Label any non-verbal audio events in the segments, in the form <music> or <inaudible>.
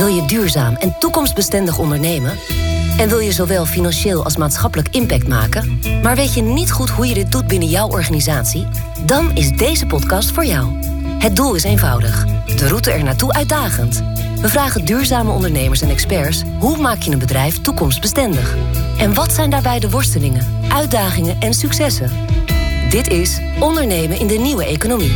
Wil je duurzaam en toekomstbestendig ondernemen? En wil je zowel financieel als maatschappelijk impact maken, maar weet je niet goed hoe je dit doet binnen jouw organisatie? Dan is deze podcast voor jou. Het doel is eenvoudig, de route er naartoe uitdagend. We vragen duurzame ondernemers en experts hoe maak je een bedrijf toekomstbestendig? En wat zijn daarbij de worstelingen, uitdagingen en successen? Dit is Ondernemen in de Nieuwe Economie.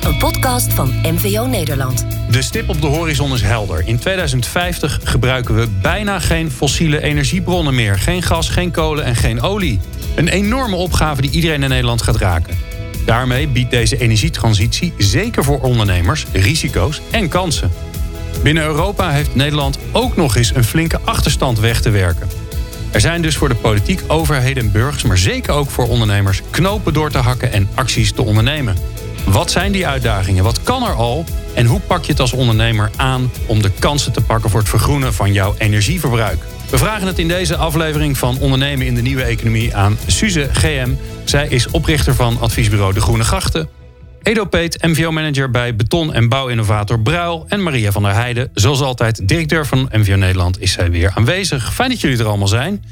Een podcast van MVO Nederland. De stip op de horizon is helder. In 2050 gebruiken we bijna geen fossiele energiebronnen meer. Geen gas, geen kolen en geen olie. Een enorme opgave die iedereen in Nederland gaat raken. Daarmee biedt deze energietransitie zeker voor ondernemers risico's en kansen. Binnen Europa heeft Nederland ook nog eens een flinke achterstand weg te werken. Er zijn dus voor de politiek, overheden en burgers, maar zeker ook voor ondernemers, knopen door te hakken en acties te ondernemen. Wat zijn die uitdagingen? Wat kan er al? En hoe pak je het als ondernemer aan om de kansen te pakken voor het vergroenen van jouw energieverbruik? We vragen het in deze aflevering van Ondernemen in de Nieuwe Economie aan Suze GM. Zij is oprichter van adviesbureau De Groene Grachten. Edo Peet, MVO-manager bij beton- en bouwinnovator Bruil. En Maria van der Heijden, zoals altijd directeur van MVO Nederland, is zij weer aanwezig. Fijn dat jullie er allemaal zijn.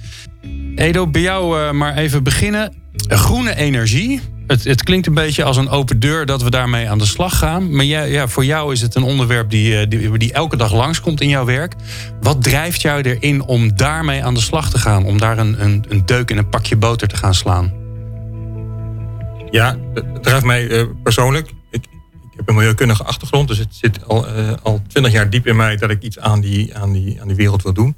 Edo, bij jou uh, maar even beginnen. Groene energie. Het, het, klinkt een beetje als een open deur dat we daarmee aan de slag gaan. Maar ja, voor jou is het een onderwerp die, die, die, elke dag langskomt in jouw werk. Wat drijft jou erin om daarmee aan de slag te gaan? Om daar een, een, een deuk in een pakje boter te gaan slaan? Ja, het drijft mij uh, persoonlijk. Ik, ik, heb een milieukundige achtergrond, dus het zit al, uh, al twintig jaar diep in mij dat ik iets aan die, aan die, aan wereld wil doen.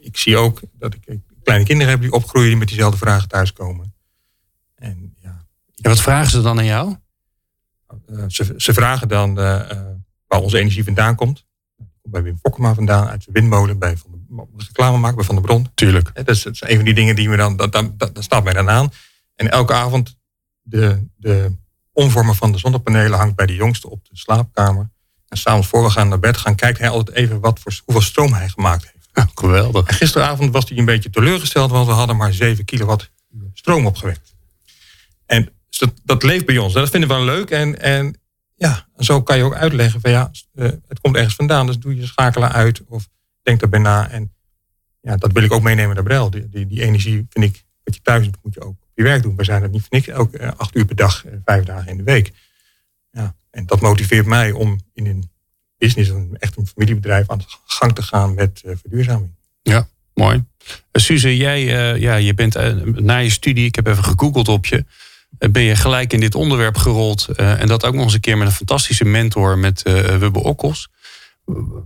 Ik zie ook dat ik kleine kinderen heb die opgroeien die met diezelfde vragen thuiskomen. En, wat vragen ze dan aan jou? ze, ze vragen dan waar onze energie vandaan komt. Bij Wim Fokkema vandaan, uit de windmolen, bij van de reclame maken bij Van de Bron. Tuurlijk. Dat is, dat is een van die dingen die me dan, dat, dat, dat, dat staat mij dan aan. En elke avond de, de omvormer van de zonnepanelen hangt bij de jongste op de slaapkamer. En s'avonds voor we gaan naar bed gaan, kijkt hij altijd even wat voor, hoeveel stroom hij gemaakt heeft. Ja, <laughs> geweldig. En gisteravond was hij een beetje teleurgesteld, want we hadden maar 7 kilowatt stroom opgewekt. En dat, dat leeft bij ons. Dat vinden we wel leuk. En, en ja, zo kan je ook uitleggen van ja, het komt ergens vandaan. Dus doe je schakelen uit of denk erbij na. En ja, dat wil ik ook meenemen naar Brel. Die, die, die energie vind ik, wat je thuis doet, moet je ook je werk doen. We zijn er niet voor niks elke acht uur per dag, vijf dagen in de week. Ja, en dat motiveert mij om in een business, een, echt een familiebedrijf, aan de gang te gaan met verduurzaming. Ja, mooi. Uh, Suze, jij ja, je bent na je studie, ik heb even gegoogeld op je, ben je gelijk in dit onderwerp gerold. en dat ook nog eens een keer met een fantastische mentor met Wubbe Okkels.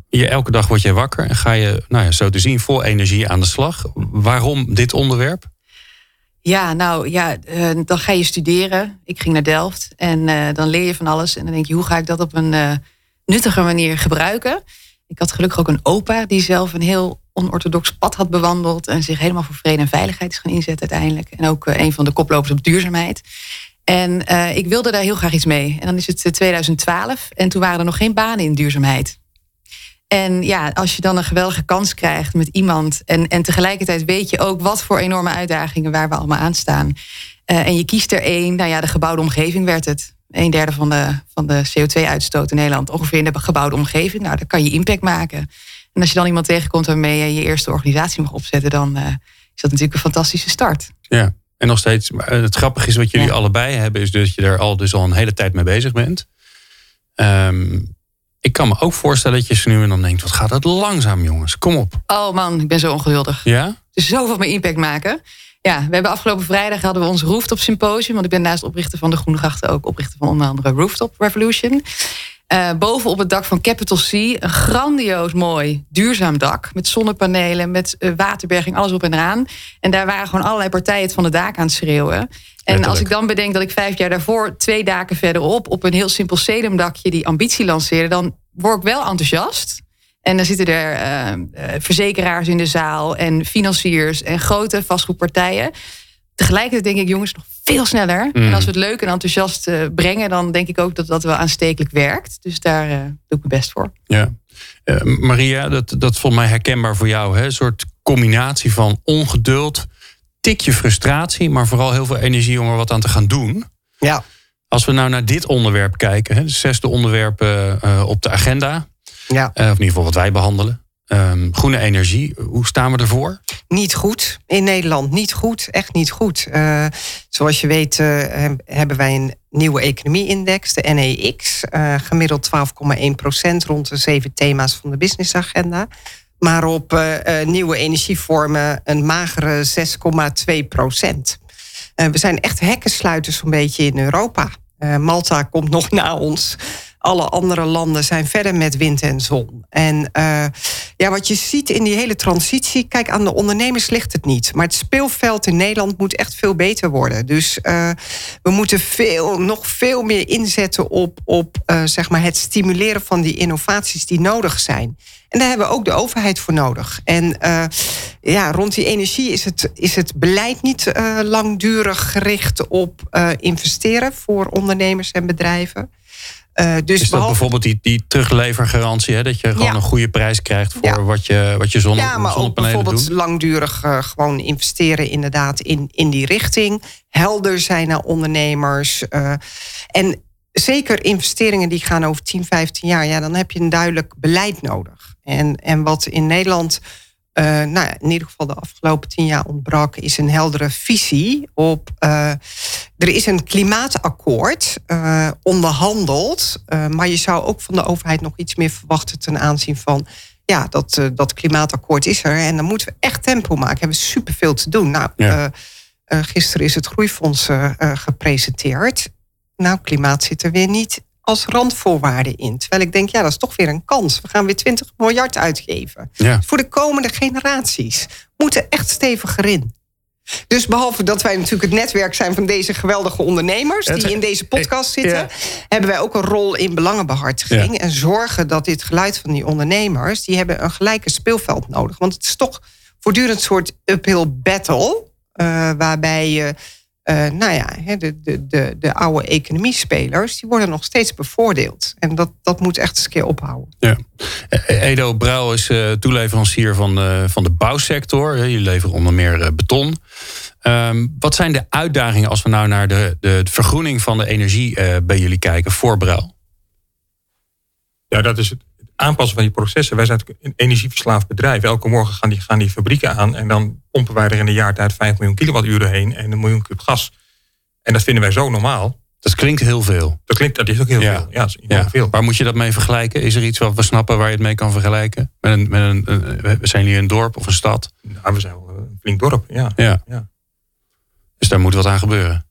Je, elke dag word jij wakker en ga je, nou ja, zo te zien, vol energie aan de slag. Waarom dit onderwerp? Ja, nou ja, uh, dan ga je studeren. Ik ging naar Delft en uh, dan leer je van alles. En dan denk je, hoe ga ik dat op een uh, nuttige manier gebruiken? Ik had gelukkig ook een opa die zelf een heel onorthodox pad had bewandeld. En zich helemaal voor vrede en veiligheid is gaan inzetten uiteindelijk. En ook een van de koplopers op duurzaamheid. En ik wilde daar heel graag iets mee. En dan is het 2012 en toen waren er nog geen banen in duurzaamheid. En ja, als je dan een geweldige kans krijgt met iemand. En, en tegelijkertijd weet je ook wat voor enorme uitdagingen waar we allemaal aan staan. En je kiest er één. Nou ja, de gebouwde omgeving werd het. Een derde van de, van de CO2-uitstoot in Nederland ongeveer in de gebouwde omgeving. Nou, daar kan je impact maken. En als je dan iemand tegenkomt waarmee je je eerste organisatie mag opzetten, dan uh, is dat natuurlijk een fantastische start. Ja, en nog steeds. Het grappige is wat jullie ja. allebei hebben, is dat je er al dus al een hele tijd mee bezig bent. Um, ik kan me ook voorstellen dat je ze nu en dan denkt: wat gaat het langzaam, jongens? Kom op. Oh man, ik ben zo ongeduldig. Ja? Dus zoveel meer impact maken. Ja, we hebben afgelopen vrijdag hadden we ons Rooftop Symposium. Want ik ben naast oprichter van de Groene Grachten ook oprichter van onder andere Rooftop Revolution. Uh, boven op het dak van Capital C een grandioos mooi duurzaam dak. Met zonnepanelen, met uh, waterberging, alles op en eraan. En daar waren gewoon allerlei partijen het van de daken aan het schreeuwen. En als ik dan bedenk dat ik vijf jaar daarvoor twee daken verderop op een heel simpel sedumdakje die ambitie lanceerde, dan word ik wel enthousiast. En dan zitten er uh, verzekeraars in de zaal en financiers en grote vastgoedpartijen. Tegelijkertijd denk ik, jongens, nog veel sneller. Mm. En als we het leuk en enthousiast uh, brengen, dan denk ik ook dat dat wel aanstekelijk werkt. Dus daar uh, doe ik mijn best voor. Ja. Uh, Maria, dat, dat vond mij herkenbaar voor jou. Hè? Een soort combinatie van ongeduld, tikje frustratie, maar vooral heel veel energie om er wat aan te gaan doen. Ja. Als we nou naar dit onderwerp kijken, hè, het zesde onderwerp op de agenda. Ja. of in ieder geval wat wij behandelen. Ehm, groene energie, hoe staan we ervoor? Niet goed. In Nederland niet goed. Echt niet goed. Uh, zoals je weet uh, hebben wij een nieuwe economie-index, de NEX. Uh, gemiddeld 12,1 procent rond de zeven thema's van de businessagenda. Maar op nieuwe energievormen een magere 6,2 procent. we zijn echt hekkensluiters zo'n beetje in Europa. Malta komt nog na ons alle andere landen zijn verder met wind en zon. En ja, wat je ziet in die hele transitie, kijk, aan de ondernemers ligt het niet. Maar het speelveld in Nederland moet echt veel beter worden. Dus uh, we moeten veel, nog veel meer inzetten op, op uh, zeg maar het stimuleren van die innovaties die nodig zijn. En daar hebben we ook de overheid voor nodig. En uh, ja, rond die energie is het, is het beleid niet langdurig gericht op investeren voor ondernemers en bedrijven. Uh, dus is dat bijvoorbeeld die, die teruglevergarantie? Hè? Dat je gewoon een goede prijs krijgt voor wat je, wat je zonne, ja, maar ook bijvoorbeeld langdurig uh, gewoon investeren inderdaad in, in die richting. Helder zijn naar ondernemers. Uh, en zeker investeringen die gaan over 10, 15 jaar. Ja, dan heb je een duidelijk beleid nodig. En, en wat in Nederland uh, nou in ieder geval de afgelopen tien jaar ontbrak, is een heldere visie op. Uh, er is een klimaatakkoord uh, onderhandeld, maar je zou ook van de overheid nog iets meer verwachten ten aanzien van. Ja, dat, dat klimaatakkoord is er en dan moeten we echt tempo maken. We hebben superveel te doen. Nou, ja. gisteren is het Groeifonds gepresenteerd. Nou, klimaat zit er weer niet als randvoorwaarde in. Terwijl ik denk, ja, dat is toch weer een kans. We gaan weer 20 miljard uitgeven. Ja. Voor de komende generaties. Moeten echt steviger in. Dus behalve dat wij natuurlijk het netwerk zijn van deze geweldige ondernemers... die in deze podcast zitten... hebben wij ook een rol in belangenbehartiging. En zorgen dat dit geluid van die ondernemers... die hebben een gelijke speelveld nodig. Want het is toch voortdurend een soort uphill battle... Uh, waarbij je nou ja, de, de, de, de oude economiespelers, die worden nog steeds bevoordeeld. En dat, dat moet echt eens een keer ophouden. Ja. Eh, Edo Brouw is uh, toeleverancier van de, van de bouwsector. Jullie leveren onder meer beton. Um, wat zijn de uitdagingen als we nou naar de, de vergroening van de energie uh, bij jullie kijken voor Brouw? Ja, dat is het aanpassen van die processen. Wij zijn een energieverslaafd bedrijf. Elke morgen gaan die, gaan die fabrieken aan en dan pompen wij er in een jaar tijd 5 miljoen kilowatturen heen en een miljoen kub gas. En dat vinden wij zo normaal. Dat klinkt heel veel. Dat klinkt, dat is ook heel veel. Ja, dat is ja. veel. Waar moet je dat mee vergelijken? Is er iets wat we snappen waar je het mee kan vergelijken? Met een, met een, we zijn hier een dorp of een stad? Nou, we zijn wel een flink dorp, ja. ja. ja. Dus daar moet wat aan gebeuren.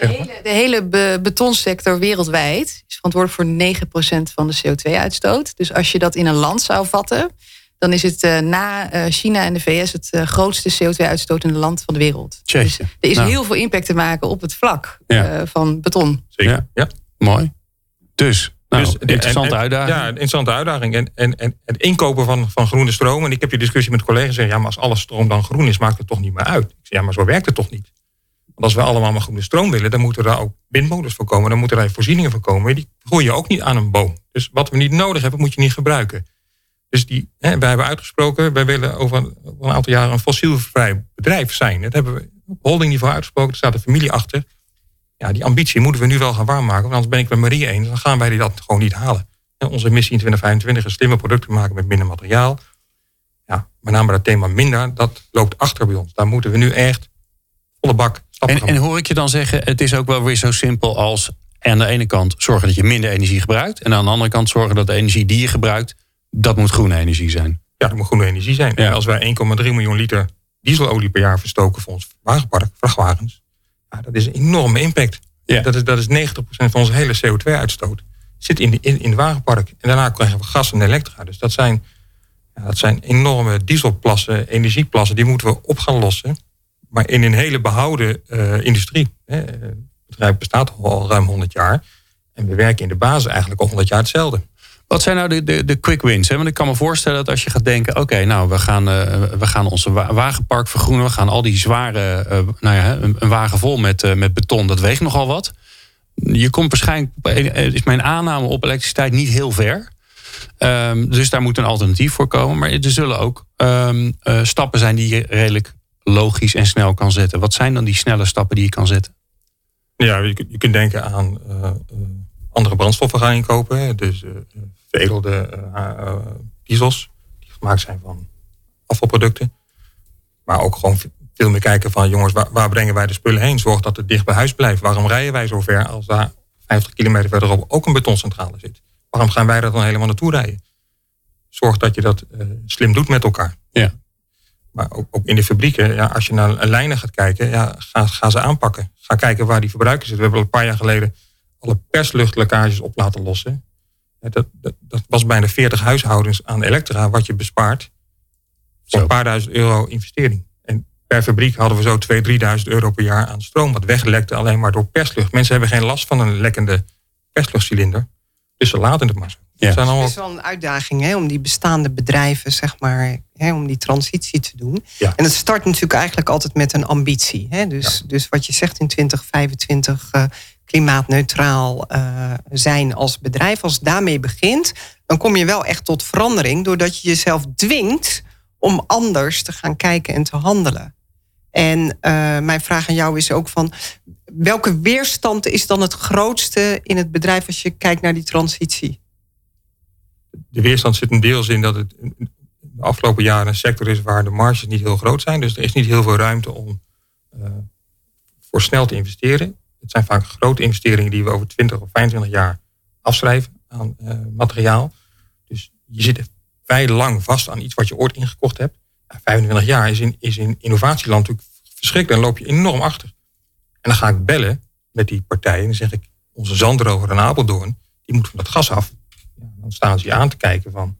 De hele, de hele betonsector wereldwijd is verantwoordelijk voor 9% van de CO2-uitstoot. Dus als je dat in een land zou vatten, dan is het uh, na uh, China en de VS het uh, grootste CO2-uitstotende land van de wereld. Dus er is nou. heel veel impact te maken op het vlak ja. van beton. Zeker, ja. Mooi. Dus, nou, dus interessante en, uitdaging. Ja, interessante uitdaging. En, en, en het inkopen van, van groene stroom. En ik heb die discussie met collega's zeggen, ja, maar als alle stroom dan groen is, maakt het toch niet meer uit. Ik zeg, ja, maar zo werkt het toch niet. Want als we allemaal maar groene stroom willen, dan moeten er ook windmolens voor komen. Dan moeten er voorzieningen voor komen. Die gooi je ook niet aan een boom. Dus wat we niet nodig hebben, moet je niet gebruiken. Dus die, hè, wij hebben uitgesproken, wij willen over een, aantal jaren een fossielvrij bedrijf zijn. Dat hebben we op holdingniveau uitgesproken. Er staat een familie achter. Ja, die ambitie moeten we nu wel gaan waarmaken. Want anders ben ik met Marie eens. Dan gaan wij dat gewoon niet halen. En onze missie in 2025 is slimme producten maken met minder materiaal. Ja, met name dat thema minder, dat loopt achter bij ons. Daar moeten we nu echt volle bak en, en hoor ik je dan zeggen, het is ook wel weer zo simpel als aan de ene kant zorgen dat je minder energie gebruikt. En aan de andere kant zorgen dat de energie die je gebruikt, dat moet groene energie zijn. Ja, dat moet groene energie zijn. En als wij 1,3 miljoen liter dieselolie per jaar verstoken voor ons wagenpark, vrachtwagens, ja, dat is een enorme impact. Ja. Dat, is, dat is 90% van onze hele CO2-uitstoot. Zit in, in, in het wagenpark. En daarna krijgen we gas en elektra. Dus dat zijn, ja, dat zijn enorme dieselplassen, energieplassen. Die moeten we op gaan lossen maar in een hele behouden uh, industrie. Hè. Het bedrijf bestaat al ruim 100 jaar. En we werken in de basis eigenlijk al 100 jaar hetzelfde. Wat zijn nou de, de, de quick wins? Hè? Want ik kan me voorstellen dat als je gaat denken: oké, nou, we gaan, uh, we gaan onze wagenpark vergroenen. We gaan al die zware, uh, nou ja, een, een, wagen vol met, met beton, dat weegt nogal wat. Je komt waarschijnlijk, is mijn aanname op elektriciteit niet heel ver. Um, dus daar moet een alternatief voor komen. Maar er zullen ook um, stappen zijn die redelijk logisch en snel kan zetten. Wat zijn dan die snelle stappen die je kan zetten? Ja, je, je kunt denken aan uh, andere brandstoffen gaan inkopen. Dus uh, veredelde diesels. Die gemaakt zijn van afvalproducten. Maar ook gewoon veel meer kijken van jongens, waar, waar, brengen wij de spullen heen? Zorg dat het dicht bij huis blijft. Waarom rijden wij zo ver als daar 50 kilometer verderop ook een betoncentrale zit? Waarom gaan wij daar dan helemaal naartoe rijden? Zorg dat je dat slim doet met elkaar. Ja. Maar ook, ook, in de fabrieken, ja, als je naar lijnen gaat kijken, ja, ga, ga ze aanpakken. Ga kijken waar die verbruikers zitten. We hebben al een paar jaar geleden alle persluchtlekkages op laten lossen. Ja, dat, dat, dat, was bijna 40 huishoudens aan elektra wat je bespaart. Voor een paar duizend euro investering. En per fabriek hadden we zo 2.000, 3.000 euro per jaar aan stroom. Wat weglekte alleen maar door perslucht. Mensen hebben geen last van een lekkende persluchtcilinder. Dus ze laten het maar zo. Ja. Het, allemaal... is wel een uitdaging hè, om die bestaande bedrijven, zeg maar, hè, om die transitie te doen. Ja. En het start natuurlijk eigenlijk altijd met een ambitie. Hè? Dus, ja. dus wat je zegt in 2025 uh, klimaatneutraal uh, zijn als bedrijf, als daarmee begint, dan kom je wel echt tot verandering, doordat je jezelf dwingt om anders te gaan kijken en te handelen. En uh, mijn vraag aan jou is ook van welke weerstand is dan het grootste in het bedrijf als je kijkt naar die transitie? De weerstand zit een deels in dat het de afgelopen jaren een sector is waar de marges niet heel groot zijn. Dus er is niet heel veel ruimte om uh, voor snel te investeren. Het zijn vaak grote investeringen die we over 20 of 25 jaar afschrijven aan uh, materiaal. Dus je zit vrij lang vast aan iets wat je ooit ingekocht hebt. 25 jaar is in, innovatieland natuurlijk verschrikkelijk. Dan loop je enorm achter. En dan ga ik bellen met die partijen. En dan zeg ik, onze zandroger en Apeldoorn, die moeten van dat gas af. Dan staan ze je aan te kijken van,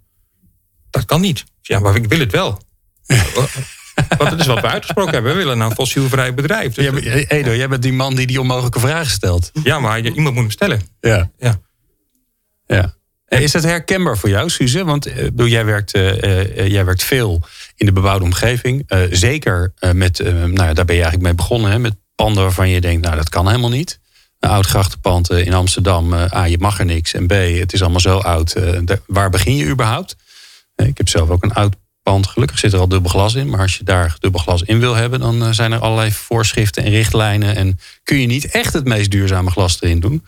dat kan niet. Ja, maar ik wil het wel. <laughs> Want dat is wat we uitgesproken hebben. We willen een fossielvrij bedrijf. Dus ja, Edo, jij bent die man die die onmogelijke vragen stelt. Ja, maar iemand moet hem stellen. Ja. ja. ja. Is dat herkenbaar voor jou, Suze? Want uh, jij, werkt, uh, uh, jij werkt veel in de bebouwde omgeving. zeker met, nou ja, daar ben je eigenlijk mee begonnen, hè, met panden waarvan je denkt, nou dat kan helemaal niet. Een oud grachtenpand in Amsterdam, A, je mag er niks. En B, het is allemaal zo oud. De, waar begin je überhaupt? Ik heb zelf ook een oud pand. Gelukkig zit er al dubbel glas in. Maar als je daar dubbel glas in wil hebben, dan zijn er allerlei voorschriften en richtlijnen. En kun je niet echt het meest duurzame glas erin doen.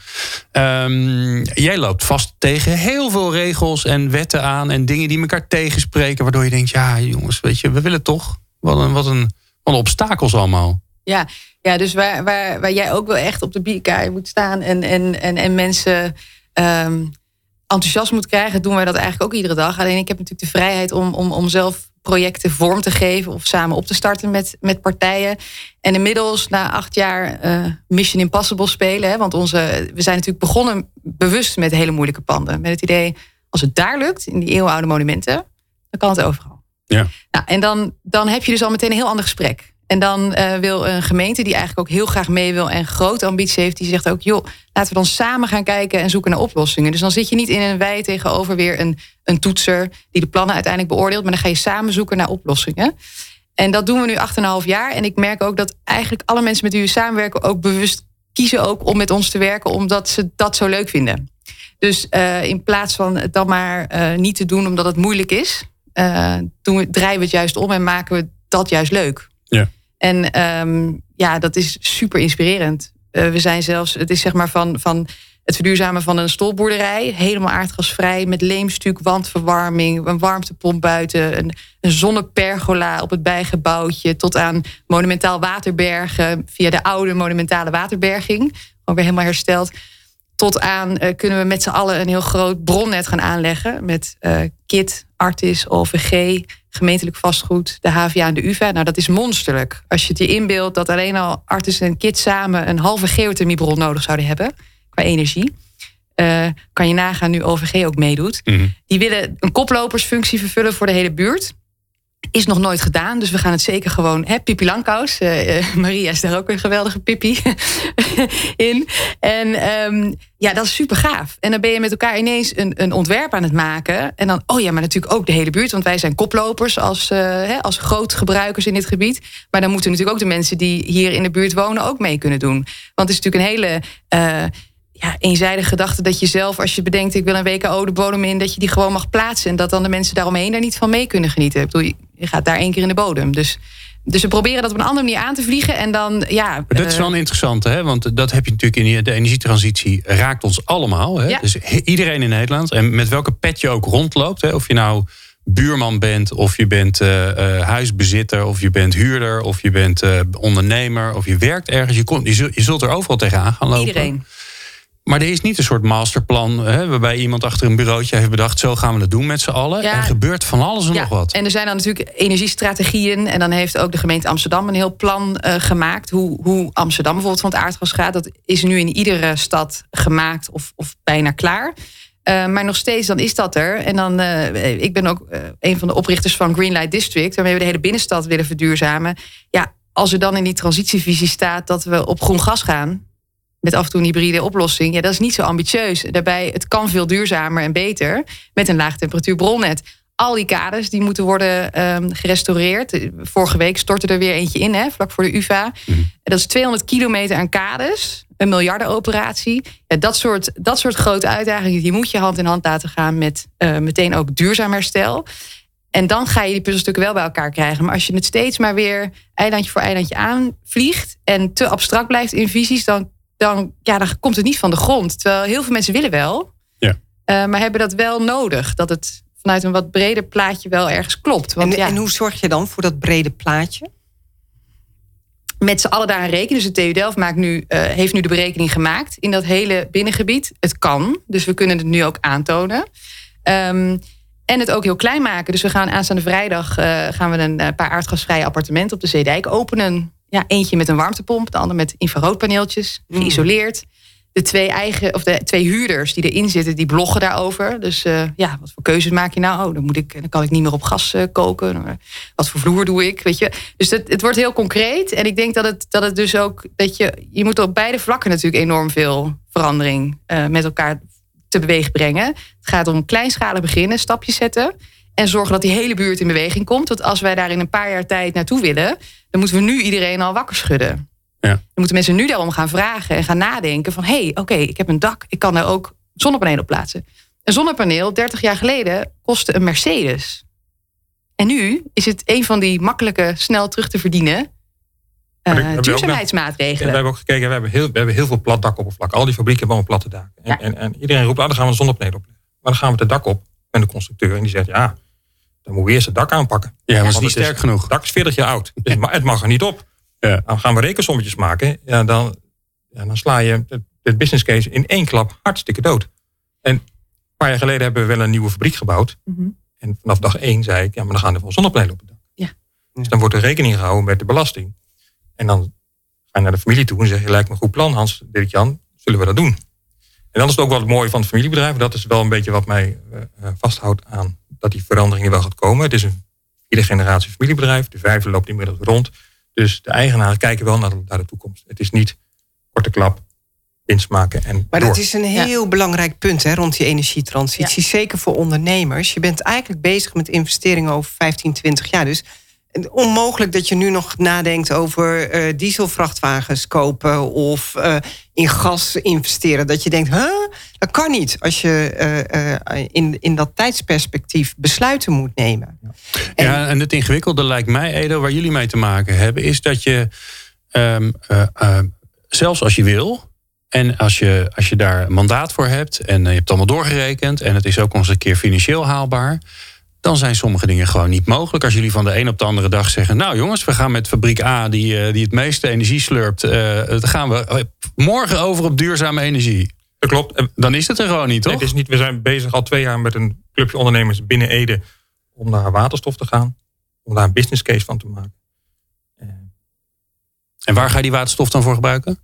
Um, jij loopt vast tegen heel veel regels en wetten aan. En dingen die elkaar tegenspreken. Waardoor je denkt, ja jongens, weet je, we willen toch. Wat een, wat een, wat een obstakels allemaal. Ja, ja dus waar, waar, waar jij ook wel echt op de bierkaai moet staan. En, en, en, en mensen... Um, enthousiast moet krijgen, doen wij dat eigenlijk ook iedere dag. Alleen ik heb natuurlijk de vrijheid om, om, om zelf projecten vorm te geven of samen op te starten met, met partijen. En inmiddels, na acht jaar uh, Mission Impossible spelen, hè, want onze, we zijn natuurlijk begonnen bewust met hele moeilijke panden. Met het idee, als het daar lukt, in die eeuwenoude monumenten, dan kan het overal. Ja. Nou, en dan, dan heb je dus al meteen een heel ander gesprek. En dan uh, wil een gemeente die eigenlijk ook heel graag mee wil en grote ambitie heeft, die zegt ook, joh, laten we dan samen gaan kijken en zoeken naar oplossingen. Dus dan zit je niet in een wij tegenover weer een, een toetser die de plannen uiteindelijk beoordeelt, maar dan ga je samen zoeken naar oplossingen. En dat doen we nu 8,5 jaar. En ik merk ook dat eigenlijk alle mensen met wie we samenwerken ook bewust kiezen ook om met ons te werken, omdat ze dat zo leuk vinden. Dus uh, in plaats van het dan maar uh, niet te doen omdat het moeilijk is, doen we, draaien we het juist om en maken we dat juist leuk. En um, ja, dat is super inspirerend. Uh, we zijn zelfs, het is zeg maar van, van het verduurzamen van een stolboerderij. Helemaal aardgasvrij, met leemstuk, wandverwarming, een warmtepomp buiten, een, een zonnepergola op het bijgebouwtje, tot aan monumentaal waterbergen via de oude monumentale waterberging. Ook weer helemaal hersteld. Tot aan uh, kunnen we met z'n allen een heel groot bronnet gaan aanleggen met uh, KIT, Artis, OVG, gemeentelijk vastgoed, de HVA en de UvA. Nou, dat is monsterlijk. Als je het je inbeeldt dat alleen al Artis en KIT samen een halve geothermiebron nodig zouden hebben qua energie. Uh, kan je nagaan nu OVG ook meedoet. Mm -hmm. Die willen een koplopersfunctie vervullen voor de hele buurt. Is nog nooit gedaan, dus we gaan het zeker gewoon. Hè, Pippi Langkous, uh, uh, Maria is daar ook een geweldige Pippi <laughs> in. En um, ja, dat is super gaaf. En dan ben je met elkaar ineens een, een ontwerp aan het maken. En dan, oh ja, maar natuurlijk ook de hele buurt. Want wij zijn koplopers als, uh, hè, als grootgebruikers in dit gebied. Maar dan moeten natuurlijk ook de mensen die hier in de buurt wonen ook mee kunnen doen. Want het is natuurlijk een hele ja, eenzijdige gedachte dat je zelf, als je bedenkt, ik wil een WKO de bodem in, dat je die gewoon mag plaatsen. En dat dan de mensen daaromheen daar niet van mee kunnen genieten. Ik bedoel, je gaat daar één keer in de bodem. Dus dus we proberen dat op een andere manier aan te vliegen. En dan, ja. Dat is wel een interessante, hè? want dat heb je natuurlijk in de energietransitie. raakt ons allemaal. Hè? Ja. Dus iedereen in Nederland. En met welke pet je ook rondloopt. Hè? Of je nou buurman bent, of je bent uh, uh, huisbezitter, of je bent huurder, of je bent uh, ondernemer, of je werkt ergens. Je, komt, je, zult, je zult er overal tegenaan gaan lopen. Iedereen. Maar er is niet een soort masterplan hè, waarbij iemand achter een bureautje heeft bedacht: zo gaan we het doen met z'n allen. Ja. Er gebeurt van alles en Ja, nog wat. En er zijn dan natuurlijk energiestrategieën. En dan heeft ook de gemeente Amsterdam een heel plan eh, gemaakt. Hoe, hoe Amsterdam bijvoorbeeld van het aardgas gaat. Dat is nu in iedere stad gemaakt of, of bijna klaar. Eh, maar nog steeds, dan is dat er. En dan, eh, ik ben ook een van de oprichters van Greenlight District, waarmee we de hele binnenstad willen verduurzamen. Ja, als er dan in die transitievisie staat dat we op groen gas gaan, met af en toe een hybride oplossing, ja, dat is niet zo ambitieus. Daarbij, het kan veel duurzamer en beter met een laag temperatuur bronnet. Al die kades die moeten worden ehm, gerestaureerd. Vorige week stortte er weer eentje in, hè, vlak voor de UvA. En Dat is 200 kilometer aan kades. Een miljardenoperatie. Ja, dat, soort, dat soort grote uitdagingen, die moet je hand in hand laten gaan met eh, meteen ook duurzaam herstel. En dan ga je die puzzelstukken wel bij elkaar krijgen. Maar als je het steeds maar weer eilandje voor eilandje aanvliegt en te abstract blijft in visies, dan, dan, ja, dan komt het niet van de grond. Terwijl heel veel mensen willen wel, Ja. eh, maar hebben dat wel nodig. Dat het vanuit een wat breder plaatje wel ergens klopt. Want En, ja, en hoe zorg je dan voor dat brede plaatje? met z'n allen daaraan rekenen. Dus de TU Delft maakt nu, eh, heeft nu de berekening gemaakt in dat hele binnengebied. Het kan, dus we kunnen het nu ook aantonen. Ehm, en het ook heel klein maken. Dus we gaan aanstaande vrijdag eh, gaan we een paar aardgasvrije appartementen op de Zeedijk openen. Ja, eentje met een warmtepomp, de ander met infraroodpaneeltjes, geïsoleerd. De twee, eigen, of de twee huurders die erin zitten, die bloggen daarover. Dus eh, ja, wat voor keuzes maak je nou? Oh, dan, moet ik, dan kan ik niet meer op gas eh, koken. Wat voor vloer doe ik? Weet je? Dus het, het wordt heel concreet. En ik denk dat het, dat het dus ook dat je. Je moet op beide vlakken natuurlijk enorm veel verandering eh, met elkaar te beweeg brengen. Het gaat om kleinschalig beginnen, stapjes zetten. En zorgen dat die hele buurt in beweging komt. Want als wij daar in een paar jaar tijd naartoe willen, dan moeten we nu iedereen al wakker schudden. Ja. Dan moeten mensen nu daarom gaan vragen en gaan nadenken van... hé, hey, oké, ik heb een dak, ik kan daar ook zonnepanelen op plaatsen. Een zonnepaneel, 30 jaar geleden, kostte een Mercedes. En nu is het een van die makkelijke, snel terug te verdienen... Eh, duurzaamheidsmaatregelen. En we hebben ook gekeken, we hebben heel, we hebben heel veel plat dakoppervlak. Al die fabrieken hebben platte daken. En, Ja. en, en iedereen roept, ah, dan gaan we een zonnepaneel opleggen. Maar dan gaan we het dak op met de constructeur. En die zegt, ja, dan moeten we eerst het dak aanpakken. Ja, maar het is niet het sterk genoeg. Het dak is 40 jaar oud. Dus het ma- het mag er niet op. Ja. Dan gaan we rekensommetjes maken. Ja, dan, ja, dan sla je het, het business case in één klap hartstikke dood. En een paar jaar geleden hebben we wel een nieuwe fabriek gebouwd. Mhm. En vanaf dag één zei ik, ja, maar dan gaan er wel zonnepanelen op het dak. Ja. Dus dan wordt er rekening gehouden met de belasting. En dan ga je naar de familie toe en zeg je, lijkt me een goed plan, Hans, Dirk Jan, zullen we dat doen? En dan is het ook wel het mooie van het familiebedrijf. Dat is wel een beetje wat mij eh, eh, vasthoudt aan dat die veranderingen wel gaat komen. Het is een vierde generatie familiebedrijf. De vijfde loopt inmiddels rond. Dus de eigenaren kijken wel naar de, naar de toekomst. Het is niet korte klap, winst maken en Maar door. dat is een heel belangrijk punt hè, rond die energietransitie. Zeker voor ondernemers. Je bent eigenlijk bezig met investeringen over 15, 20 jaar. Dus onmogelijk dat je nu nog nadenkt over eh, dieselvrachtwagens kopen of eh, in gas investeren. Dat je denkt, huh? dat kan niet als je eh, in, in dat tijdsperspectief besluiten moet nemen. En- Ja, en het ingewikkelde lijkt mij, Edo, waar jullie mee te maken hebben, is dat je ehm, eh, eh, zelfs als je wil. En als je, als je daar een mandaat voor hebt en je hebt het allemaal doorgerekend en het is ook nog eens een keer financieel haalbaar, dan zijn sommige dingen gewoon niet mogelijk. Als jullie van de een op de andere dag zeggen: Nou jongens, we gaan met fabriek A, die, eh, die het meeste energie slurpt, eh, dan gaan we eh, morgen over op duurzame energie. Dat klopt. Dan is het er gewoon niet, toch? Het is niet, we zijn bezig al twee jaar met een clubje ondernemers binnen Ede om naar waterstof te gaan. Om daar een business case van te maken. En waar ga je die waterstof dan voor gebruiken?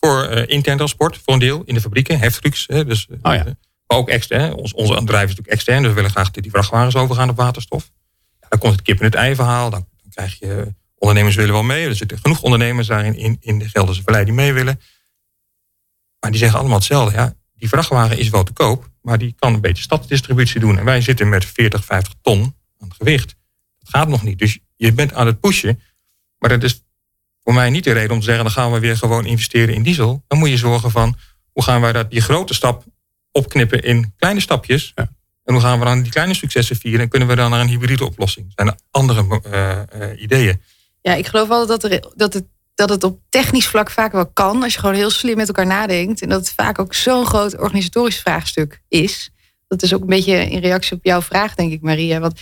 Voor eh, intern transport, voor een deel, in de fabrieken, heftrucks. Hè, dus, Oh ja. Ook extern. Ons, onze bedrijf is natuurlijk extern, dus we willen graag dat die vrachtwagens overgaan op waterstof. Dan komt het kip in het ei verhaal. Dan, krijg je, ondernemers willen wel mee. Er zitten genoeg ondernemers daarin in, in de Gelderse Vallei die mee willen. Maar die zeggen allemaal hetzelfde. Ja, die vrachtwagen is wel te koop, maar die kan een beetje stadsdistributie doen. En wij zitten met 40, 50 ton aan gewicht. Dat gaat nog niet. Dus je bent aan het pushen. Maar dat is voor mij niet de reden om te zeggen... dan gaan we weer gewoon investeren in diesel. Dan moet je zorgen van... hoe gaan wij dat, die grote stap opknippen in kleine stapjes... Ja. En hoe gaan we dan die kleine successen vieren? En kunnen we dan naar een hybride oplossing? Zijn er andere eh, eh, ideeën? Ja, ik geloof wel dat, er, dat, het, dat het op technisch vlak vaak wel kan. Als je gewoon heel slim met elkaar nadenkt. En dat het vaak ook zo'n groot organisatorisch vraagstuk is. Dat is ook een beetje in reactie op jouw vraag, denk ik, Maria. Want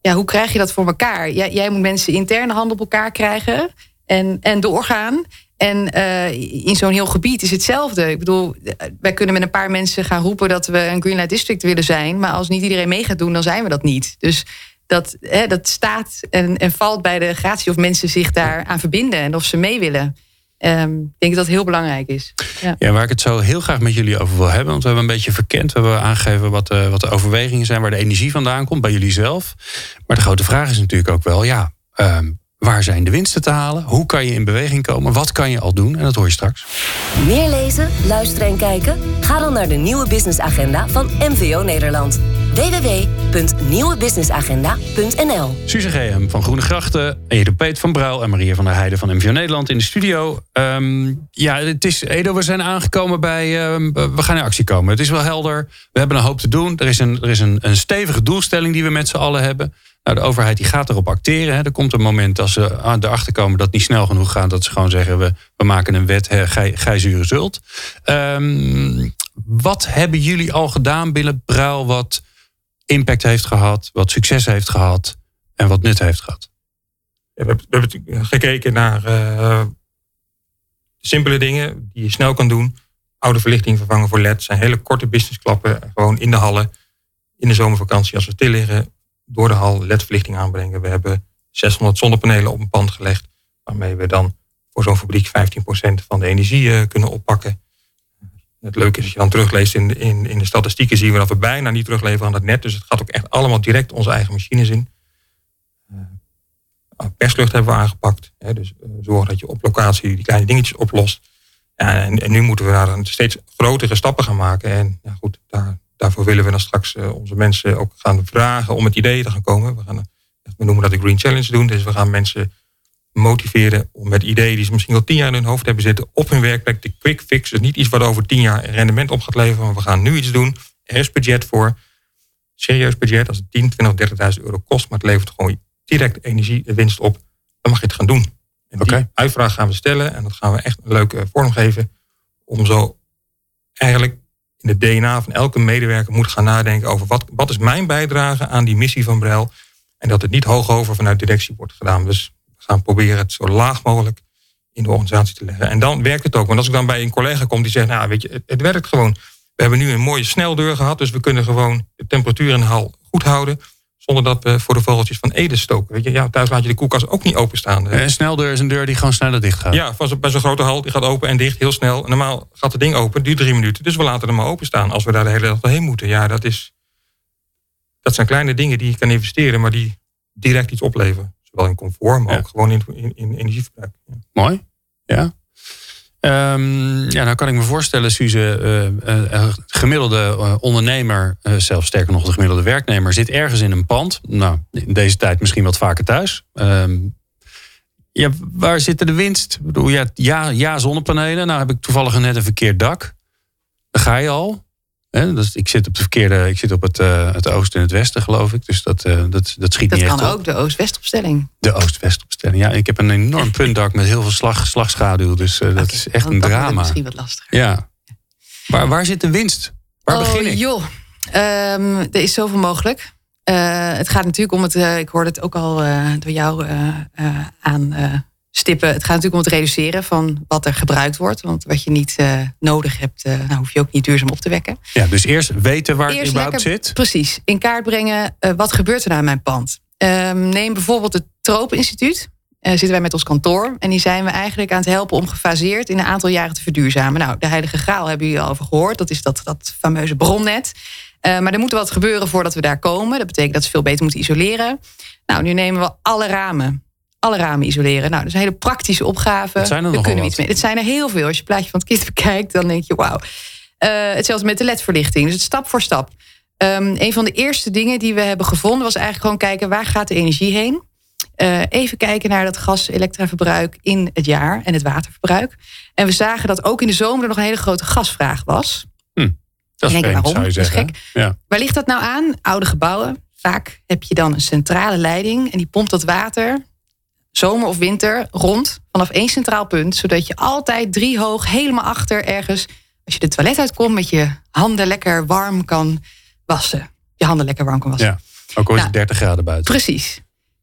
ja, hoe krijg je dat voor elkaar? Jij, jij moet mensen interne hand op elkaar krijgen en, en doorgaan. En uh, in zo'n heel gebied is hetzelfde. Ik bedoel, wij kunnen met een paar mensen gaan roepen dat we een Greenlight District willen zijn. Maar als niet iedereen mee gaat doen, dan zijn we dat niet. Dus dat, hè, dat staat en, en valt bij de gratie of mensen zich daar aan verbinden en of ze mee willen. Um, ik denk dat dat heel belangrijk is. Ja. ja. waar ik het zo heel graag met jullie over wil hebben. Want we hebben een beetje verkend. We hebben aangegeven wat de, wat de overwegingen zijn. Waar de energie vandaan komt bij jullie zelf. Maar de grote vraag is natuurlijk ook wel. Ja, um, Waar zijn de winsten te halen? Hoe kan je in beweging komen? Wat kan je al doen? En dat hoor je straks. Meer lezen, luisteren en kijken? Ga dan naar de nieuwe businessagenda van MVO Nederland. www.nieuwebusinessagenda.nl Suze GM van Groene Grachten, Edo Peet van Bruil en Maria van der Heijden van MVO Nederland in de studio. Um, ja, het is, Edo, we zijn aangekomen bij, um, we gaan in actie komen. Het is wel helder, we hebben een hoop te doen. Er is een, er is een, een stevige doelstelling die we met z'n allen hebben. Nou, de overheid die gaat erop acteren. Hè. Er komt een moment als ze erachter komen dat het niet snel genoeg gaat, dat ze gewoon zeggen: we, we maken een wet, gij, zult. Um, wat hebben jullie al gedaan binnen Bruil wat impact heeft gehad, wat succes heeft gehad en wat nut heeft gehad? We, hebben, hebben, gekeken naar uh, simpele dingen die je snel kan doen. Oude verlichting vervangen voor LED zijn hele korte businessklappen. Gewoon in de hallen. In de zomervakantie als we stil liggen door de hal ledverlichting aanbrengen. We hebben 600 zonnepanelen op een pand gelegd, waarmee we dan voor zo'n fabriek 15% van de energie uh, kunnen oppakken. Het leuke is als je dan terugleest in, in, in de statistieken, zien we dat we bijna niet terugleveren aan het net. Dus het gaat ook echt allemaal direct onze eigen machines in. Uh, perslucht hebben we aangepakt. Hè, dus uh, zorgen dat je op locatie die kleine dingetjes oplost. En, en, nu moeten we daar steeds grotere stappen gaan maken. En ja, goed, daar, daarvoor willen we dan straks eh, onze mensen ook gaan vragen om met ideeën te gaan komen. We, gaan, we noemen dat de Green Challenge doen. Dus we gaan mensen motiveren om met ideeën die ze misschien al tien jaar in hun hoofd hebben zitten op hun werkplek de quick fix. Dus niet iets wat over tien jaar rendement op gaat leveren. Maar we gaan nu iets doen. Er is budget voor. Serieus budget. Als het 10, 20, 30.000 euro kost, maar het levert gewoon direct energiewinst op. Dan mag je het gaan doen. En die uitvraag gaan we stellen. En dat gaan we echt een leuke vorm geven. Om zo eigenlijk in het DNA van elke medewerker moet gaan nadenken over wat, wat is mijn bijdrage aan die missie van Brel. En dat het niet hoog over vanuit directie wordt gedaan. Dus we gaan proberen het zo laag mogelijk in de organisatie te leggen. En dan werkt het ook. Want als ik dan bij een collega kom die zegt, nou weet je, het, werkt gewoon. We hebben nu een mooie sneldeur gehad, dus we kunnen gewoon de temperatuur in de goed houden. Zonder dat we voor de vogeltjes van Ede stoken. Weet je, ja, thuis laat je de koelkast ook niet openstaan. Een sneldeur is een deur die gewoon sneller dicht gaat. Ja, bij zo'n grote hal, die gaat open en dicht heel snel. Normaal gaat het ding open, duurt drie minuten. Dus we laten hem maar openstaan als we daar de hele dag heen moeten. Ja, dat, is, dat zijn kleine dingen die je kan investeren, maar die direct iets opleveren. Zowel in comfort, maar ook gewoon in, in, in energieverbruik. Ja. Mooi, ja. Um, ja, nou kan ik me voorstellen, Suze, uh, gemiddelde uh, ondernemer, zelfs sterker nog de gemiddelde werknemer, zit ergens in een pand. Nou, in deze tijd misschien wat vaker thuis. Um, ja, waar zit de winst? Bedoel, ja, ja, ja, zonnepanelen. Nou heb ik toevallig net een verkeerd dak. Daar ga je al. Dus ik zit op de verkeerde, ik zit op het, uh, het oosten en het westen, geloof ik. Dus dat, uh, dat, dat schiet dat niet echt Dat kan ook, de oost-west-opstelling. De oost-west-opstelling, ja. Ik heb een enorm puntdak met heel veel slag, slagschaduw. Dus uh, dat is echt een drama. Dat misschien wat lastiger. Ja. Waar, waar zit de winst? Waar oh, begin ik? joh, um, er is zoveel mogelijk. het gaat natuurlijk om het, ik hoorde het ook al door jou aan stippen. Het gaat natuurlijk om het reduceren van wat er gebruikt wordt. Want wat je niet uh, nodig hebt, uh, nou, hoef je ook niet duurzaam op te wekken. Ja, dus eerst weten waar eerst het überhaupt lekker, zit. Precies, in kaart brengen uh, wat gebeurt er nou in mijn pand. Um, neem bijvoorbeeld het Tropeninstituut. zitten wij met ons kantoor. En die zijn we eigenlijk aan het helpen om gefaseerd in een aantal jaren te verduurzamen. Nou, de Heilige Graal hebben jullie al over gehoord. Dat is dat, dat fameuze bronnet. maar er moet wat gebeuren voordat we daar komen. Dat betekent dat ze veel beter moeten isoleren. Nou, nu nemen we alle ramen alle ramen isoleren. Nou, dat is een hele praktische opgave. zijn er nog kunnen iets mee. Het zijn er heel veel. Als je het plaatje van het kind <laughs> bekijkt, dan denk je wauw. Uh, hetzelfde met de ledverlichting. Dus het stap voor stap. Um, een van de eerste dingen die we hebben gevonden was eigenlijk gewoon kijken waar gaat de energie heen. Uh, even kijken naar dat gas-elektraverbruik in het jaar en het waterverbruik. En we zagen dat ook in de zomer er nog een hele grote gasvraag was. Hm, dat is vreemd, waarom? zou je zeggen. Dat is gek. Ja. Waar ligt dat nou aan? Oude gebouwen. Vaak heb je dan een centrale leiding en die pompt dat water zomer of winter, rond vanaf één centraal punt. Zodat je altijd drie hoog, helemaal achter ergens, als je de toilet uitkomt, met je handen lekker warm kan wassen. Je handen lekker warm kan wassen. Ja, ook al is het Nou, 30 graden buiten. Precies.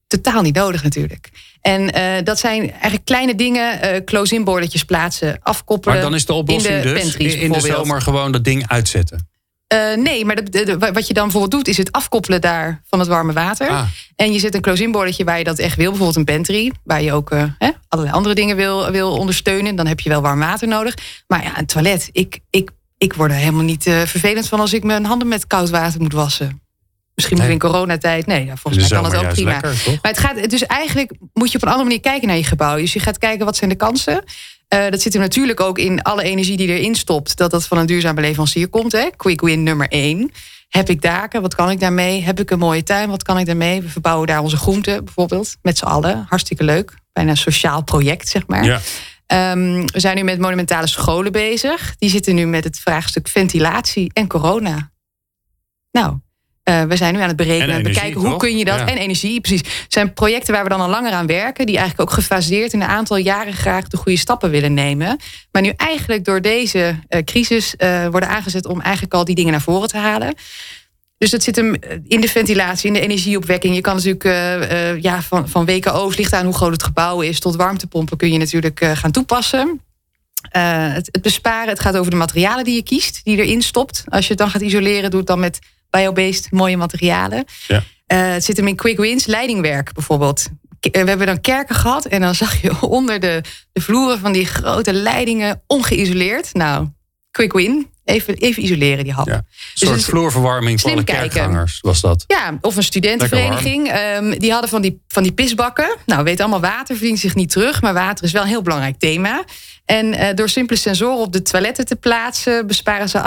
Totaal niet nodig natuurlijk. En eh, dat zijn eigenlijk kleine dingen. eh close-in bordetjes plaatsen, afkoppelen. Maar dan is de oplossing in de dus in de zomer gewoon dat ding uitzetten. Eh, nee, maar de- de- de- wat je dan bijvoorbeeld doet, is het afkoppelen daar van het warme water. Ah. En je zet een close-in bordetje waar je dat echt wil. Bijvoorbeeld een pantry, waar je ook eh, hè, allerlei andere dingen wil, wil ondersteunen. Dan heb je wel warm water nodig. Maar ja, een toilet. Ik, ik, ik word er helemaal niet eh, vervelend van als ik mijn handen met koud water moet wassen. Misschien Nee. in coronatijd. Nee, volgens mij kan het ook prima. lekker? Maar het gaat, dus eigenlijk moet je op een andere manier kijken naar je gebouw. Dus je gaat kijken wat zijn de kansen. Eh, dat zit er natuurlijk ook in alle energie die erin stopt. Dat dat van een duurzame leverancier komt. Hè? Quick win nummer één. Heb ik daken? Wat kan ik daarmee? Heb ik een mooie tuin? Wat kan ik daarmee? We verbouwen daar onze groenten bijvoorbeeld. Met z'n allen. Hartstikke leuk. Bijna een sociaal project, zeg maar. Ja. Ehm, we zijn nu met monumentale scholen bezig. Die zitten nu met het vraagstuk ventilatie en corona. Nou, eh, we zijn nu aan het berekenen En en energie, bekijken hoe kun je dat. Ja. En energie, precies. Het zijn projecten waar we dan al langer aan werken. Die eigenlijk ook gefaseerd in een aantal jaren graag de goede stappen willen nemen. Maar nu eigenlijk door deze eh, crisis eh, worden aangezet om eigenlijk al die dingen naar voren te halen. Dus dat zit hem in de ventilatie, in de energieopwekking. Je kan natuurlijk ja, van, van WKO's, ligt aan hoe groot het gebouw is, tot warmtepompen kun je natuurlijk gaan toepassen. Het, het besparen, het gaat over de materialen die je kiest, die je erin stopt. Als je het dan gaat isoleren, doe het dan met biobased mooie materialen. Ja. Eh, het zit hem in quick wins, leidingwerk bijvoorbeeld. Eh, We hebben dan kerken gehad en dan zag je <laughs> onder de, de vloeren van die grote leidingen ongeïsoleerd. Nou, quick win. Even, even isoleren die hap. Ja. Een Dus soort vloerverwarming voor alle kijken. kerkgangers was dat. Ja, of een studentenvereniging. Ehm, die hadden van die, van die pisbakken. Nou, weet allemaal, water verdient zich niet terug. Maar water is wel een heel belangrijk thema. En eh, door simpele sensoren op de toiletten te plaatsen... besparen ze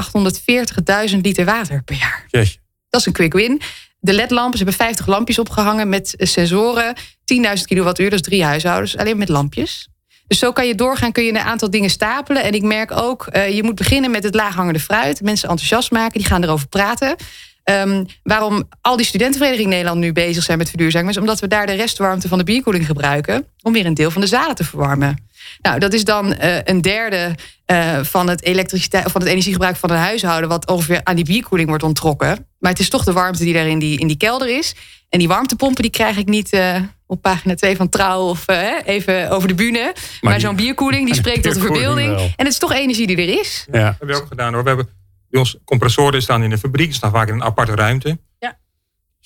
840.000 liter water per jaar. Jeetje. Dat is een quick win. De ledlampen, ze hebben 50 lampjes opgehangen met eh, sensoren. 10.000 kilowattuur, is drie huishoudens. Alleen met lampjes. Dus zo kan je doorgaan, kun je een aantal dingen stapelen. En ik merk ook, eh, je moet beginnen met het laaghangende fruit. Mensen enthousiast maken, die gaan erover praten. Ehm, waarom al die studentenverenigingen in Nederland nu bezig zijn met verduurzaming... is omdat we daar de restwarmte van de bierkoeling gebruiken... om weer een deel van de zalen te verwarmen. Nou, dat is dan eh, een derde eh, van, het elektriciteit, of van het energiegebruik van een huishouden... wat ongeveer aan die bierkoeling wordt onttrokken. Maar het is toch de warmte die daar in die, in die kelder is. En die warmtepompen die krijg ik niet eh, op pagina 2 van Trouw... of even over de bühne. Maar, zo'n bierkoeling die <laughs> spreekt tot de verbeelding. wel. En het is toch energie die er is. Ja. Dat hebben we ook gedaan hoor. We hebben bij ons compressoren staan in de fabriek, staan vaak in een aparte ruimte.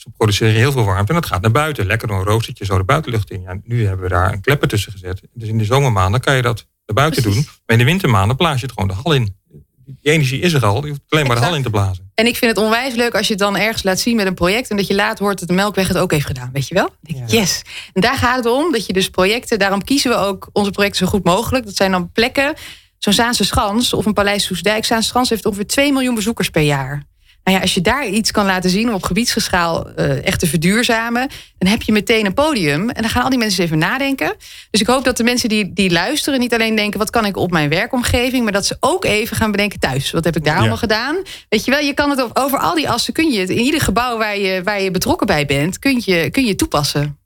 Ze produceren heel veel warmte en dat gaat naar buiten. Lekker door een roostertje zo de buitenlucht in. Ja, nu hebben we daar een klepper tussen gezet. Dus in de zomermaanden kan je dat naar buiten doen. Maar in de wintermaanden blaas je het gewoon de hal in. Die energie is er al, je hoeft alleen maar de hal in te blazen. En ik vind het onwijs leuk als je het dan ergens laat zien met een project. En dat je later hoort dat de Melkweg het ook heeft gedaan. Weet je wel? Yes. En daar gaat het om. Dat je dus projecten. Daarom kiezen we ook onze projecten zo goed mogelijk. Dat zijn dan plekken. Zo'n Zaanse Schans of een Paleis Soesdijk. Zaanse Schans heeft ongeveer 2 miljoen bezoekers per jaar. Nou ja, als je daar iets kan laten zien om op gebiedsgeschaal eh, echt te verduurzamen, dan heb je meteen een podium. En dan gaan al die mensen even nadenken. Dus ik hoop dat de mensen die, die luisteren niet alleen denken: wat kan ik op mijn werkomgeving, maar dat ze ook even gaan bedenken thuis. Wat heb ik daar Ja. allemaal gedaan? Weet je wel, je kan het over, over al die assen kun je het in ieder gebouw waar je, waar je betrokken bij bent, kun je, kun je toepassen.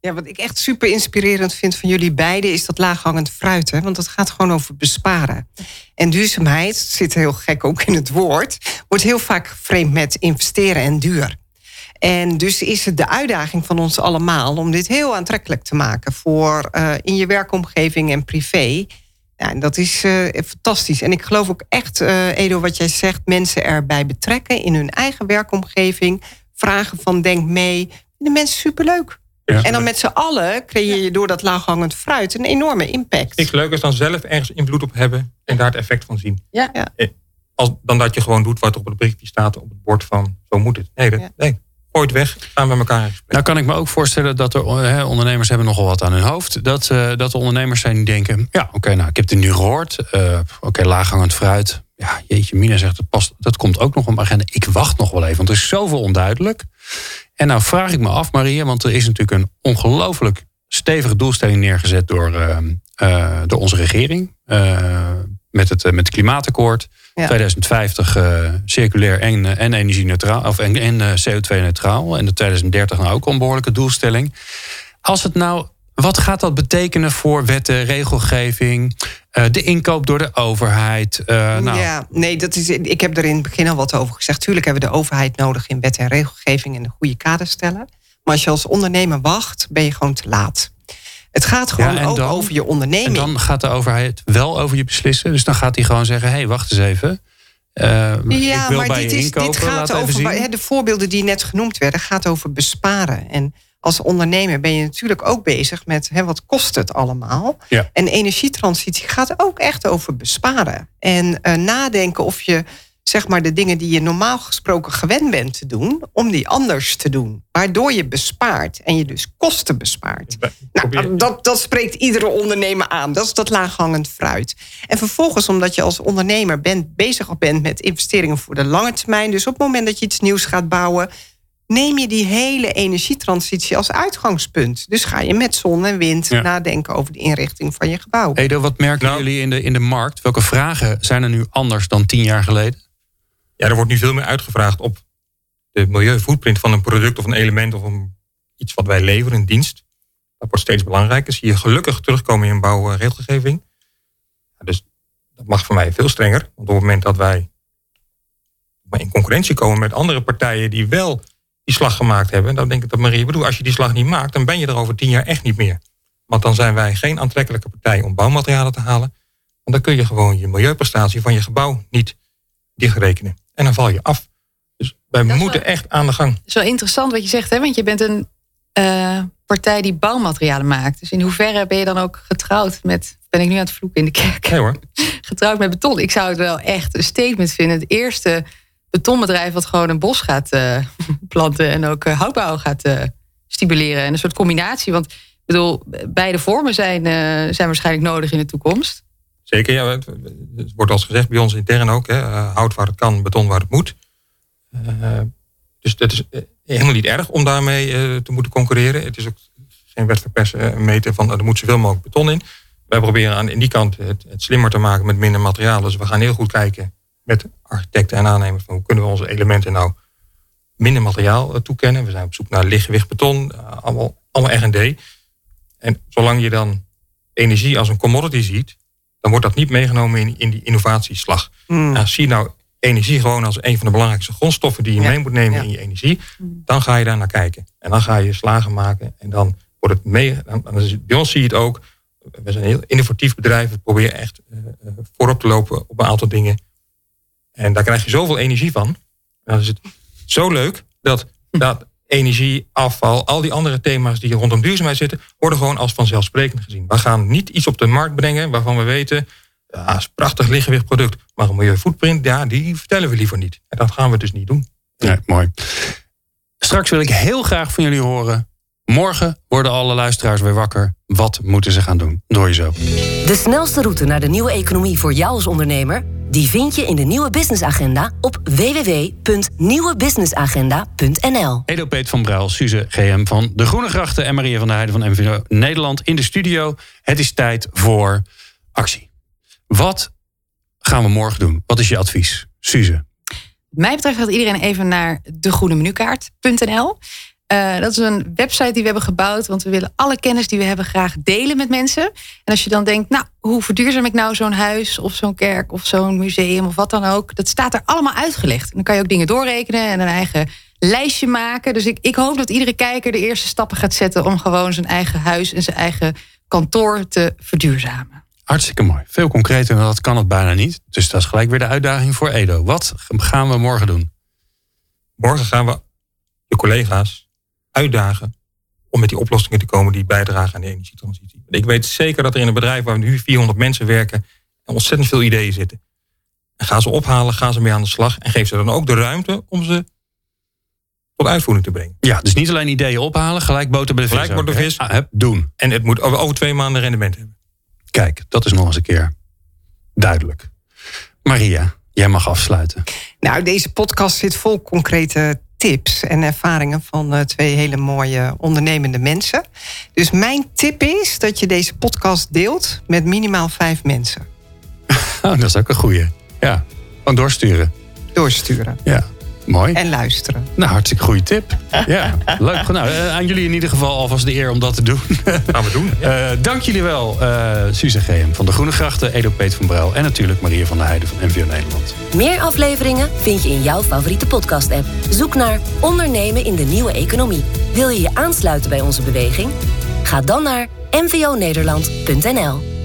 Ja, wat ik echt super inspirerend vind van jullie beiden is dat laaghangend fruit. Hè? Want dat gaat gewoon over besparen. En duurzaamheid, zit heel gek ook in het woord, wordt heel vaak geframed met investeren en duur. En dus is het de uitdaging van ons allemaal om dit heel aantrekkelijk te maken voor eh, in je werkomgeving en privé. Ja, en dat is eh, fantastisch. En ik geloof ook echt, eh, Edo, wat jij zegt, mensen erbij betrekken in hun eigen werkomgeving. Vragen van denk mee. De mensen superleuk. Ja. En dan met z'n allen creëer je door dat laaghangend fruit een enorme impact. Niks leukers dan zelf ergens invloed op hebben en daar het effect van zien. Ja. Ja. Eh, Als, dan dat je gewoon doet wat op het berichtje staat op het bord van zo moet het. Nee, dat, Ja. nee. Gooi het weg, gaan we elkaar. Nou kan ik me ook voorstellen dat er hè, ondernemers hebben nogal wat aan hun hoofd. Dat, eh, dat de ondernemers zijn die denken, ja oké, nou ik heb het nu gehoord. Eh, oké, laaghangend fruit. Ja, jeetje, Mina zegt, dat, past, dat komt ook nog op mijn agenda. Ik wacht nog wel even, want er is zoveel onduidelijk. En nou vraag ik me af, Maria, want er is natuurlijk een ongelooflijk stevige doelstelling neergezet door, eh, eh, door onze regering. eh, met, het, eh, met het klimaatakkoord. Ja. 2050 eh, circulair en, eh, en energie-neutraal. Of en, en eh, CO2-neutraal. En de 2030 nou ook een behoorlijke doelstelling. Als het nou wat gaat dat betekenen voor wetten, regelgeving, uh, de inkoop door de overheid? Uh, nou. Ja, nee, dat is, ik heb er in het begin al wat over gezegd. Tuurlijk hebben we de overheid nodig in wet en regelgeving en de goede kaders stellen. Maar als je als ondernemer wacht, ben je gewoon te laat. Het gaat gewoon ja, ook dan, over je onderneming. En dan gaat de overheid wel over je beslissen. Dus dan gaat hij gewoon zeggen: hé, hey, wacht eens even. Uh, ja, ik wil maar bij dit, je is, dit gaat over. De voorbeelden die net genoemd werden, gaat over besparen. En als ondernemer ben je natuurlijk ook bezig met hè, wat kost het allemaal. Ja. En energietransitie gaat ook echt over besparen. En uh, nadenken of je zeg maar de dingen die je normaal gesproken gewend bent te doen, om die anders te doen. Waardoor je bespaart en je dus kosten bespaart. Nou, dat, dat spreekt iedere ondernemer aan. Dat is dat laaghangend fruit. En vervolgens, omdat je als ondernemer bent, bezig bent met investeringen voor de lange termijn. Dus op het moment dat je iets nieuws gaat bouwen, neem je die hele energietransitie als uitgangspunt. Dus ga je met zon en wind nadenken over de inrichting van je gebouw. Edo, wat merken nou. jullie in de, in de markt? Welke vragen zijn er nu anders dan tien jaar geleden? Ja, er wordt nu veel meer uitgevraagd op de milieuvoetprint van een product of een element of iets wat wij leveren, een dienst. Dat wordt steeds belangrijker. Zie je gelukkig terugkomen in bouwregelgeving. dus dat mag voor mij veel strenger. Want op het moment dat wij in concurrentie komen met andere partijen die wel die slag gemaakt hebben, dan denk ik dat Marie bedoel, als je die slag niet maakt, dan ben je er over tien jaar echt niet meer. Want dan zijn wij geen aantrekkelijke partij om bouwmaterialen te halen. Want dan kun je gewoon je milieuprestatie van je gebouw niet dichtrekenen. En dan val je af. Dus wij moeten echt aan de gang. Zo interessant wat je zegt, hè? want je bent een uh, partij die bouwmaterialen maakt. Dus in hoeverre ben je dan ook getrouwd met. Ben ik nu aan het vloeken in de kerk? Nee hoor. <laughs> getrouwd met beton. Ik zou het wel echt een statement vinden. Het eerste betonbedrijf wat gewoon een bos gaat uh, <laughs> planten en ook uh, houtbouw gaat stimuleren. En een soort combinatie. Want ik bedoel, beide vormen zijn, zijn waarschijnlijk nodig in de toekomst. Zeker, ja. Het, wordt als gezegd bij ons intern ook. Hè, eh, hout waar het kan, beton waar het moet. Uh, dus dat is eh, helemaal niet erg om daarmee te moeten concurreren. Het is ook geen wet verpersen meten van er moet zoveel mogelijk beton in. Wij proberen aan in die kant het, het, slimmer te maken met minder materiaal. Dus we gaan heel goed kijken met architecten en aannemers van hoe kunnen we onze elementen nou minder materiaal toekennen. We zijn op zoek naar lichtgewicht beton, allemaal, allemaal R&D. En zolang je dan energie als een commodity ziet, dan wordt dat niet meegenomen in, in die innovatieslag. Mm. Nou, zie je nou energie gewoon als een van de belangrijkste grondstoffen die je mee moet nemen in je energie, mm. dan ga je daar naar kijken. En dan ga je slagen maken en dan wordt het mee. Dan, bij ons zie je het ook. We zijn een heel innovatief bedrijf. We proberen echt uh, voorop te lopen op een aantal dingen. En daar krijg je zoveel energie van. dan is het zo leuk dat, dat energie, afval, al die andere thema's die rondom duurzaamheid zitten, worden gewoon als vanzelfsprekend gezien. We gaan niet iets op de markt brengen waarvan we weten, ja, is een prachtig lichtgewicht product, maar een milieuvoetprint, ja, die vertellen we liever niet. En dat gaan we dus niet doen. Ja, mooi. Straks wil ik heel graag van jullie horen. Morgen worden alle luisteraars weer wakker. Wat moeten ze gaan doen? Door je zo. De snelste route naar de nieuwe economie voor jou als ondernemer die vind je in de nieuwe businessagenda op www.nieuwebusinessagenda.nl. Edo Peet van Bruil, Suze GM van De Groene Grachten en Maria van der Heijden van MVO Nederland in de studio. Het is tijd voor actie. Wat gaan we morgen doen? Wat is je advies? Suze. Mij betreft gaat iedereen even naar degroenemenukaart.nl. Uh, dat is een website die we hebben gebouwd, want we willen alle kennis die we hebben graag delen met mensen. En als je dan denkt, nou, hoe verduurzaam ik nou zo'n huis of zo'n kerk of zo'n museum of wat dan ook, dat staat er allemaal uitgelegd. En dan kan je ook dingen doorrekenen en een eigen lijstje maken. Dus ik, ik hoop dat iedere kijker de eerste stappen gaat zetten om gewoon zijn eigen huis en zijn eigen kantoor te verduurzamen. Hartstikke mooi. Veel concreter dan dat kan het bijna niet. Dus dat is gelijk weer de uitdaging voor Edo. Wat gaan we morgen doen? Morgen gaan we je collega's uitdagen om met die oplossingen te komen die bijdragen aan de energietransitie. Ik weet zeker dat er in een bedrijf waar nu 400 mensen werken ontzettend veel ideeën zitten. En ga ze ophalen, ga ze mee aan de slag en geef ze dan ook de ruimte om ze tot uitvoering te brengen. Ja, dus niet alleen ideeën ophalen, gelijk boter bij de vis. Gelijk de vis. Ah, doen. En het moet over, over twee maanden rendement hebben. Kijk, dat is nog eens een keer duidelijk. Maria, jij mag afsluiten. Nou, deze podcast zit vol concrete tips en ervaringen van uh, twee hele mooie ondernemende mensen. Dus mijn tip is dat je deze podcast deelt met minimaal vijf mensen. <laughs> Oh, dat is ook een goeie. Ja, gewoon doorsturen. Doorsturen. Ja. Mooi. En luisteren. Nou, hartstikke goede tip. <laughs> Ja, leuk. Nou, eh, aan jullie in ieder geval alvast de eer om dat te doen. Gaan we doen. Ja. Eh, dank jullie wel, uh, Suze GM van de Groene Grachten, Edo Peet van Bruil en natuurlijk Maria van der Heijden van NVO Nederland. Meer afleveringen vind je in jouw favoriete podcast-app. Zoek naar Ondernemen in de Nieuwe Economie. Wil je je aansluiten bij onze beweging? Ga dan naar nvonederland.nl.